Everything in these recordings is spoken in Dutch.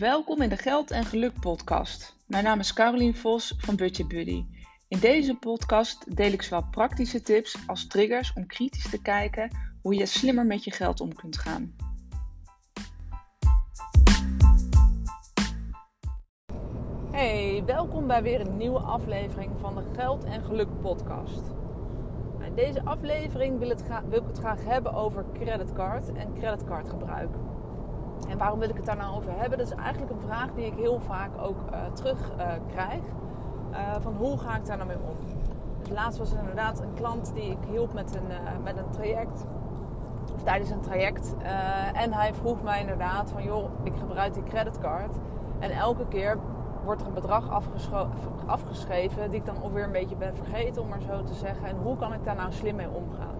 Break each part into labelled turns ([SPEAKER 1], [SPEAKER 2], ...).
[SPEAKER 1] Welkom in de Geld en Geluk podcast. Mijn naam is Carolien Vos van Budget Buddy. In deze podcast deel ik zowel praktische tips als triggers om kritisch te kijken hoe je slimmer met je geld om kunt gaan. Hey, welkom bij weer een nieuwe aflevering van de Geld en Geluk podcast. In deze aflevering wil, het wil ik het graag hebben over creditcard en creditcardgebruik. En waarom wil ik het daar nou over hebben? Dat is eigenlijk een vraag die ik heel vaak ook uh, terug uh, krijg. Uh, van hoe ga ik daar nou mee om? Dus laatst was er inderdaad een klant die ik hielp met een, met een traject. Of tijdens een traject. en hij vroeg mij inderdaad van joh, ik gebruik die creditcard. En elke keer wordt er een bedrag afgeschreven die ik dan alweer een beetje ben vergeten, om maar zo te zeggen. En hoe kan ik daar nou slim mee omgaan?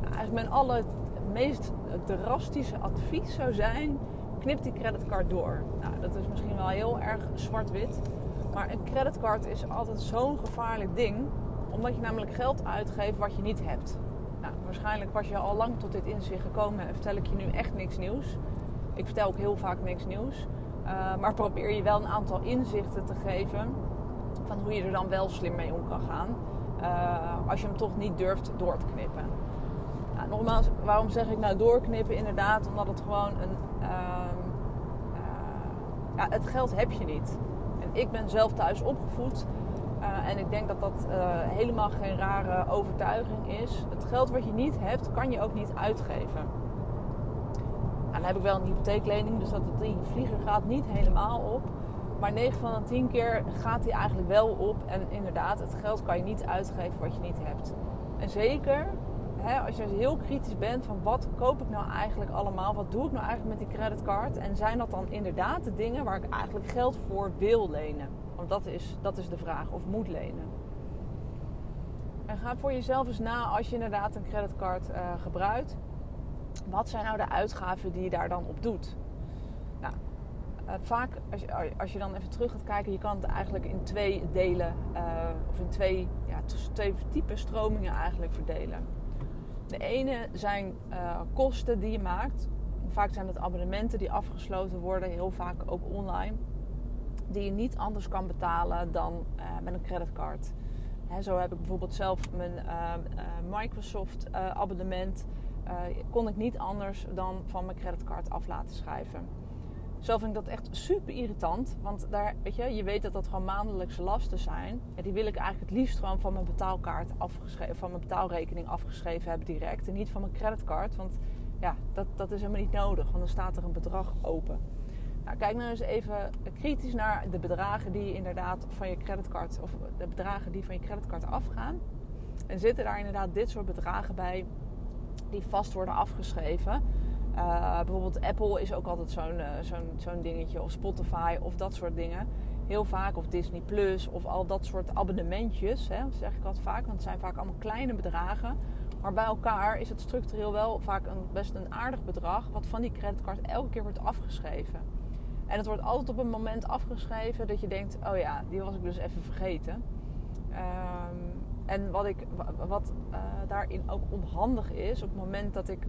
[SPEAKER 1] Nou, eigenlijk mijn alle meest drastische advies zou zijn: knip die creditcard door. Nou, dat is misschien wel heel erg zwart-wit. Maar een creditcard is altijd zo'n gevaarlijk ding, omdat je namelijk geld uitgeeft wat je niet hebt. Nou, waarschijnlijk was je al lang tot dit inzicht gekomen en vertel ik je nu echt niks nieuws. Ik vertel ook heel vaak niks nieuws. Uh, maar probeer je wel een aantal inzichten te geven van hoe je er dan wel slim mee om kan gaan. Uh, als je hem toch niet durft door te knippen. Nogmaals, waarom zeg ik nou doorknippen? Inderdaad, omdat het gewoon een. Uh, ja, het geld heb je niet. En ik ben zelf thuis opgevoed. en ik denk dat dat helemaal geen rare overtuiging is. Het geld wat je niet hebt, kan je ook niet uitgeven dan heb ik wel een hypotheeklening, dus dat die vlieger gaat niet helemaal op. Maar 9 van de 10 keer gaat die eigenlijk wel op. En inderdaad, het geld kan je niet uitgeven wat je niet hebt. En zeker hè, als je heel kritisch bent van wat koop ik nou eigenlijk allemaal? Wat doe ik nou eigenlijk met die creditcard? En zijn dat dan inderdaad de dingen waar ik eigenlijk geld voor wil lenen? Want dat is, dat is de vraag, of moet lenen. En ga voor jezelf eens na als je inderdaad een creditcard uh, gebruikt wat zijn nou de uitgaven die je daar dan op doet? Nou, uh, vaak als je, als je dan even terug gaat kijken, je kan het eigenlijk in twee delen, uh, of in twee, ja, twee typen stromingen eigenlijk verdelen. De ene zijn uh, kosten die je maakt. Vaak zijn het abonnementen die afgesloten worden, heel vaak ook online. Die je niet anders kan betalen dan met een creditcard. Zo heb ik bijvoorbeeld zelf mijn Microsoft abonnement kon ik niet anders dan van mijn creditcard af laten schrijven. Zelf vind ik dat echt super irritant. Want daar, weet je, je weet dat dat gewoon maandelijkse lasten zijn. Ja, die wil ik eigenlijk het liefst gewoon van mijn betaalkaart afgeschreven, van mijn betaalrekening afgeschreven hebben direct. En niet van mijn creditcard. Want ja, dat, dat is helemaal niet nodig. Want dan staat er een bedrag open. Nou, kijk nou eens even kritisch naar de bedragen die inderdaad van je creditcard, of de bedragen die van je creditcard afgaan. En zitten daar inderdaad dit soort bedragen bij die vast worden afgeschreven. Uh, bijvoorbeeld Apple is ook altijd zo'n uh, zo'n zo'n dingetje. Of Spotify of dat soort dingen. Heel vaak. Of Disney Plus of al dat soort abonnementjes. Hè, zeg ik altijd vaak. Want het zijn vaak allemaal kleine bedragen. Maar bij elkaar is het structureel wel vaak een, best een aardig bedrag. Wat van die creditcard elke keer wordt afgeschreven. En het wordt altijd op een moment afgeschreven dat je denkt... Oh ja, die was ik dus even vergeten. Um, en wat, ik, wat uh, daarin ook onhandig is, op het moment dat ik,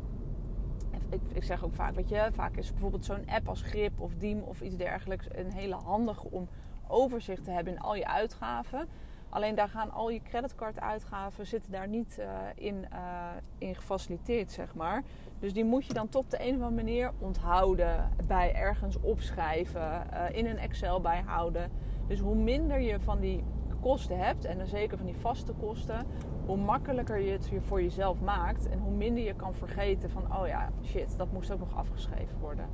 [SPEAKER 1] ik. Ik zeg ook vaak, weet je, vaak is bijvoorbeeld zo'n app als Grip of Diem of iets dergelijks een hele handige om overzicht te hebben in al je uitgaven. Alleen daar gaan al je creditcarduitgaven zitten daar niet uh, in, uh, in gefaciliteerd, zeg maar. Dus die moet je dan toch op de een of andere manier onthouden, bij ergens opschrijven, uh, in een Excel bijhouden. Dus hoe minder je van die kosten hebt, en dan zeker van die vaste kosten, hoe makkelijker je het voor jezelf maakt en hoe minder je kan vergeten van, oh ja, shit, dat moest ook nog afgeschreven worden.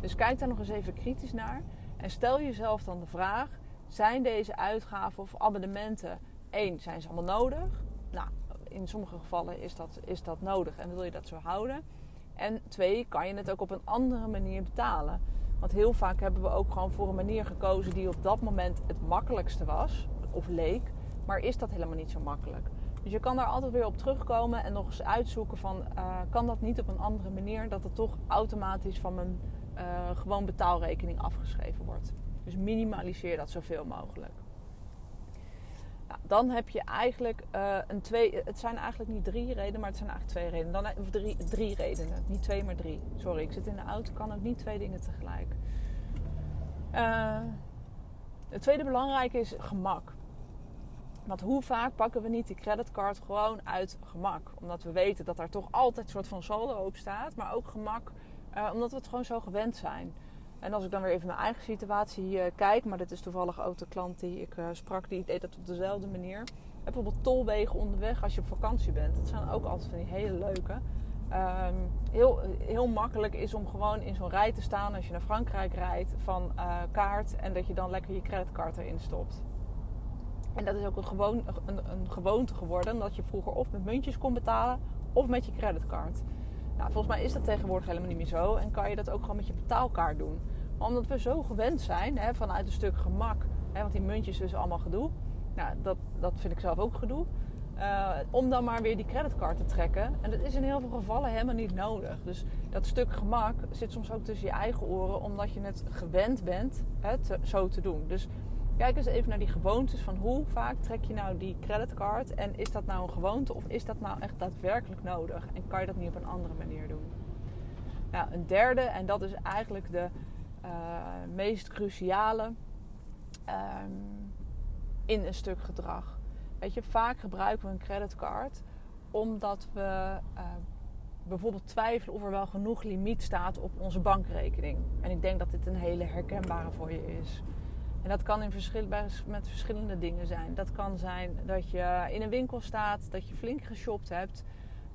[SPEAKER 1] Dus kijk daar nog eens even kritisch naar en stel jezelf dan de vraag: zijn deze uitgaven of abonnementen, één, zijn ze allemaal nodig? Nou, in sommige gevallen is dat, is dat nodig en wil je dat zo houden. En twee, kan je het ook op een andere manier betalen? Want heel vaak hebben we ook gewoon voor een manier gekozen die op dat moment het makkelijkste was of leek. Maar is dat helemaal niet zo makkelijk. Dus je kan daar altijd weer op terugkomen en nog eens uitzoeken van... Uh, kan dat niet op een andere manier dat het toch automatisch van mijn uh, gewoon betaalrekening afgeschreven wordt. Dus minimaliseer dat zoveel mogelijk. Nou, dan heb je eigenlijk uh, een twee... Het zijn eigenlijk niet drie redenen, maar het zijn eigenlijk twee redenen. Dan, of drie, drie redenen. Niet twee, maar drie. Sorry, ik zit in de auto. kan ook niet twee dingen tegelijk. Het tweede belangrijke is gemak. Want hoe vaak pakken we niet die creditcard gewoon uit gemak? Omdat we weten dat daar toch altijd een soort van saldo op staat. Maar ook gemak uh, omdat we het gewoon zo gewend zijn. En als ik dan weer even mijn eigen situatie uh, kijk, maar dit is toevallig ook de klant die ik uh, sprak, die deed dat op dezelfde manier. Bijvoorbeeld tolwegen onderweg als je op vakantie bent. Dat zijn ook altijd van die hele leuke. Um, heel, heel makkelijk is om gewoon in zo'n rij te staan als je naar Frankrijk rijdt van kaart en dat je dan lekker je creditcard erin stopt. En dat is ook een, gewoon, een, een gewoonte geworden dat je vroeger of met muntjes kon betalen of met je creditcard. Nou, volgens mij is dat tegenwoordig helemaal niet meer zo en kan je dat ook gewoon met je betaalkaart doen. Maar omdat we zo gewend zijn hè, vanuit een stuk gemak, hè, want die muntjes dus allemaal gedoe. Nou, dat, dat vind ik zelf ook gedoe. Uh, om dan maar weer die creditcard te trekken. En dat is in heel veel gevallen helemaal niet nodig. Dus dat stuk gemak zit soms ook tussen je eigen oren, omdat je het gewend bent hè, zo te doen. Dus kijk eens even naar die gewoontes van hoe vaak trek je nou die creditcard en is dat nou een gewoonte of is dat nou echt daadwerkelijk nodig en kan je dat niet op een andere manier doen? Nou, een derde, en dat is eigenlijk de uh, meest cruciale um, in een stuk gedrag. Weet je, vaak gebruiken we een creditcard omdat we uh, bijvoorbeeld twijfelen of er wel genoeg limiet staat op onze bankrekening. En ik denk dat dit een hele herkenbare voor je is. En dat kan in verschil, met verschillende dingen zijn. Dat kan zijn dat je in een winkel staat, dat je flink geshopt hebt.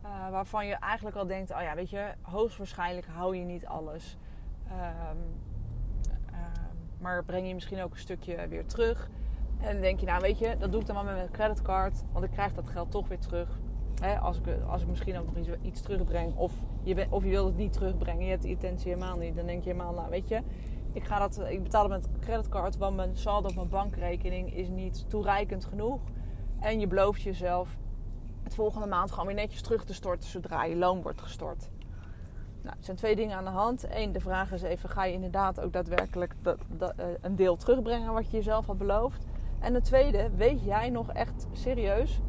[SPEAKER 1] Uh, waarvan je eigenlijk al denkt, oh ja, weet je, hoogstwaarschijnlijk hou je niet alles. Um, uh, maar breng je misschien ook een stukje weer terug. En dan denk je, nou weet je, dat doe ik dan maar met mijn creditcard. Want ik krijg dat geld toch weer terug. Als, ik, als ik misschien ook nog iets, terugbreng. Of je, of je wilt het niet terugbrengen. Je hebt de intentie helemaal niet. Dan denk je helemaal, nou weet je, ik, ga dat, ik betaal met creditcard. Want mijn saldo op mijn bankrekening is niet toereikend genoeg. En je belooft jezelf het volgende maand gewoon weer netjes terug te storten zodra je loon wordt gestort. Nou, er zijn twee dingen aan de hand. Eén, de vraag is even: ga je inderdaad ook daadwerkelijk dat, dat, uh, een deel terugbrengen wat je jezelf had beloofd? En de tweede, weet jij nog echt serieus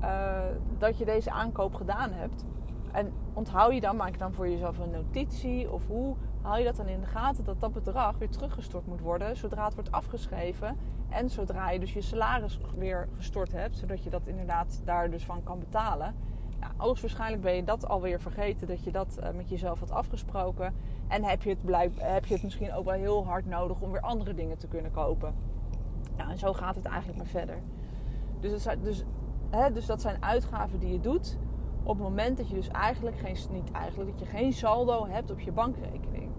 [SPEAKER 1] uh, dat je deze aankoop gedaan hebt? En onthoud je dan, maak dan voor jezelf een notitie? Of hoe hou je dat dan in de gaten dat dat bedrag weer teruggestort moet worden zodra het wordt afgeschreven? En zodra je dus je salaris weer gestort hebt, zodat je dat inderdaad daar dus van kan betalen. Nou, hoogstwaarschijnlijk ben je dat alweer vergeten dat je dat uh, met jezelf had afgesproken. En heb je, het blijk, heb je het misschien ook wel heel hard nodig om weer andere dingen te kunnen kopen. Nou, en zo gaat het eigenlijk maar verder. Dus zijn, dus, hè, dus dat zijn uitgaven die je doet op het moment dat je dus eigenlijk geen, niet eigenlijk, dat je geen saldo hebt op je bankrekening.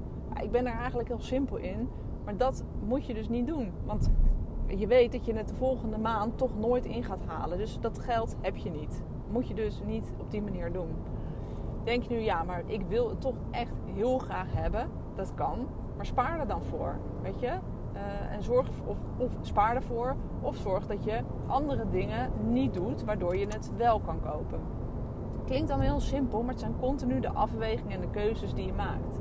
[SPEAKER 1] Ik ben er eigenlijk heel simpel in, maar dat moet je dus niet doen. Want je weet dat je het de volgende maand toch nooit in gaat halen. Dus dat geld heb je niet. Moet je dus niet op die manier doen. Denk je nu, ja, maar ik wil het toch echt heel graag hebben. Dat kan. Maar spaar er dan voor. Weet je? Uh, en zorg of, of spaar ervoor. Of zorg dat je andere dingen niet doet waardoor je het wel kan kopen. Klinkt dan heel simpel, maar het zijn continu de afwegingen en de keuzes die je maakt.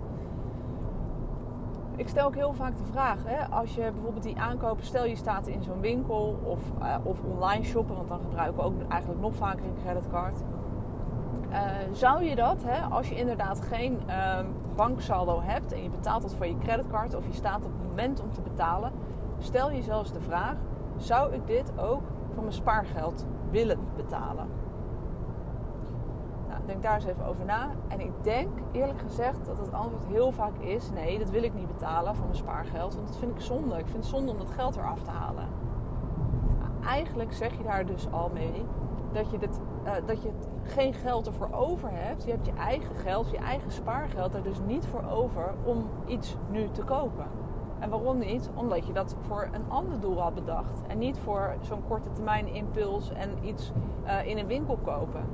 [SPEAKER 1] Ik stel ook heel vaak de vraag, hè, als je bijvoorbeeld die aankopen, stel je staat in zo'n winkel of, uh, of online shoppen, want dan gebruiken we ook eigenlijk nog vaker een creditcard. Uh, zou je dat, hè, als je inderdaad geen uh, banksaldo hebt en je betaalt dat voor je creditcard of je staat op het moment om te betalen, stel je zelfs de vraag: zou ik dit ook van mijn spaargeld willen betalen? Denk daar eens even over na. En ik denk eerlijk gezegd dat het antwoord heel vaak is: nee, dat wil ik niet betalen van mijn spaargeld, want dat vind ik zonde. Ik vind het zonde om dat geld eraf te halen. Eigenlijk zeg je daar dus al mee dat je, dit, uh, dat je geen geld ervoor over hebt. Je hebt je eigen geld, je eigen spaargeld er dus niet voor over om iets nu te kopen. En waarom niet? Omdat je dat voor een ander doel had bedacht. En niet voor zo'n korte termijn impuls en iets uh, in een winkel kopen.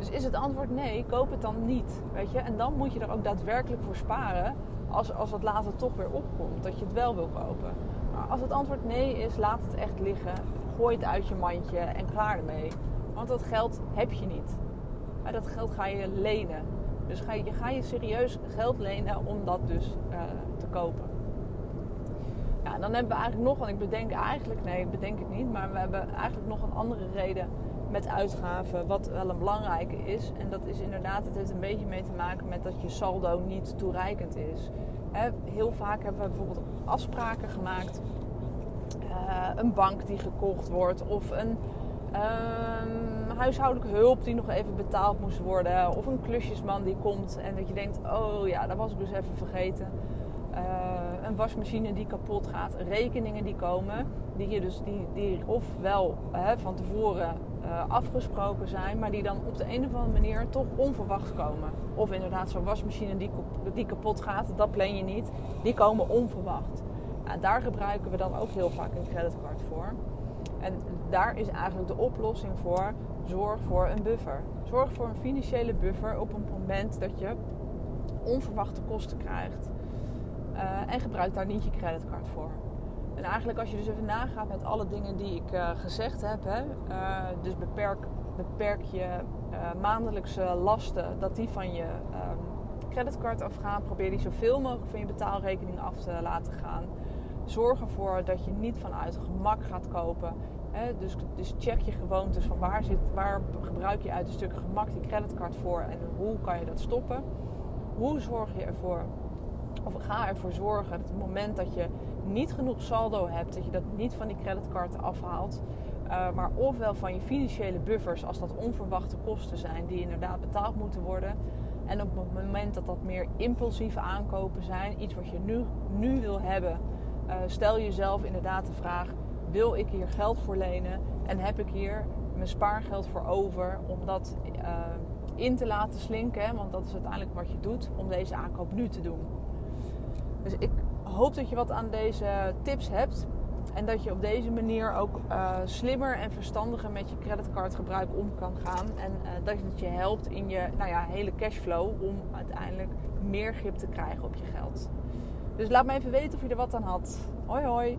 [SPEAKER 1] Dus is het antwoord nee, koop het dan niet. Weet je? En dan moet je er ook daadwerkelijk voor sparen als, als het later toch weer opkomt. Dat je het wel wil kopen. Maar als het antwoord nee is, laat het echt liggen. Gooi het uit je mandje en klaar ermee. Want dat geld heb je niet. Maar dat geld ga je lenen. Dus ga je, ga je serieus geld lenen om dat dus uh, te kopen. Ja, dan hebben we eigenlijk nog, want ik bedenk eigenlijk, nee, ik bedenk het niet, maar we hebben eigenlijk nog een andere reden met uitgaven, wat wel een belangrijke is. En dat is inderdaad, het heeft een beetje mee te maken met dat je saldo niet toereikend is. heel vaak hebben we bijvoorbeeld afspraken gemaakt. Uh, een bank die gekocht wordt of een um, huishoudelijke hulp die nog even betaald moest worden. Of een klusjesman die komt en dat je denkt, oh ja, dat was ik dus even vergeten. Uh, een wasmachine die kapot gaat, rekeningen die komen, die je dus die, die ofwel hè, van tevoren uh, afgesproken zijn, maar die dan op de een of andere manier toch onverwacht komen. Of inderdaad zo'n wasmachine die, die kapot gaat, dat plan je niet, die komen onverwacht. Nou, daar gebruiken we dan ook heel vaak een creditcard voor. En daar is eigenlijk de oplossing voor: zorg voor een buffer. Zorg voor een financiële buffer op een moment dat je onverwachte kosten krijgt. Uh, en gebruik daar niet je creditcard voor. En eigenlijk als je dus even nagaat met alle dingen die ik uh, gezegd heb, hè, uh, dus beperk, beperk je maandelijkse lasten, dat die van je um, creditcard afgaan. Probeer die zoveel mogelijk van je betaalrekening af te laten gaan. Zorg ervoor dat je niet vanuit gemak gaat kopen. Hè? Dus, dus check je gewoontes van waar, zit, waar gebruik je uit een stuk gemak die creditcard voor en hoe kan je dat stoppen. Hoe zorg je ervoor, of ga ervoor zorgen dat het moment dat je niet genoeg saldo hebt, dat je dat niet van die creditcard afhaalt. Uh, maar ofwel van je financiële buffers als dat onverwachte kosten zijn die inderdaad betaald moeten worden. En op het moment dat dat meer impulsieve aankopen zijn, iets wat je nu, nu wil hebben, uh, stel jezelf inderdaad de vraag: wil ik hier geld voor lenen en heb ik hier mijn spaargeld voor over om dat uh, in te laten slinken? Want dat is uiteindelijk wat je doet om deze aankoop nu te doen. Dus ik hoop dat je wat aan deze tips hebt. En dat je op deze manier ook uh, slimmer en verstandiger met je creditcardgebruik om kan gaan. En uh, dat het je helpt in je nou ja, hele cashflow om uiteindelijk meer grip te krijgen op je geld. Dus laat me even weten of je er wat aan had. Hoi hoi!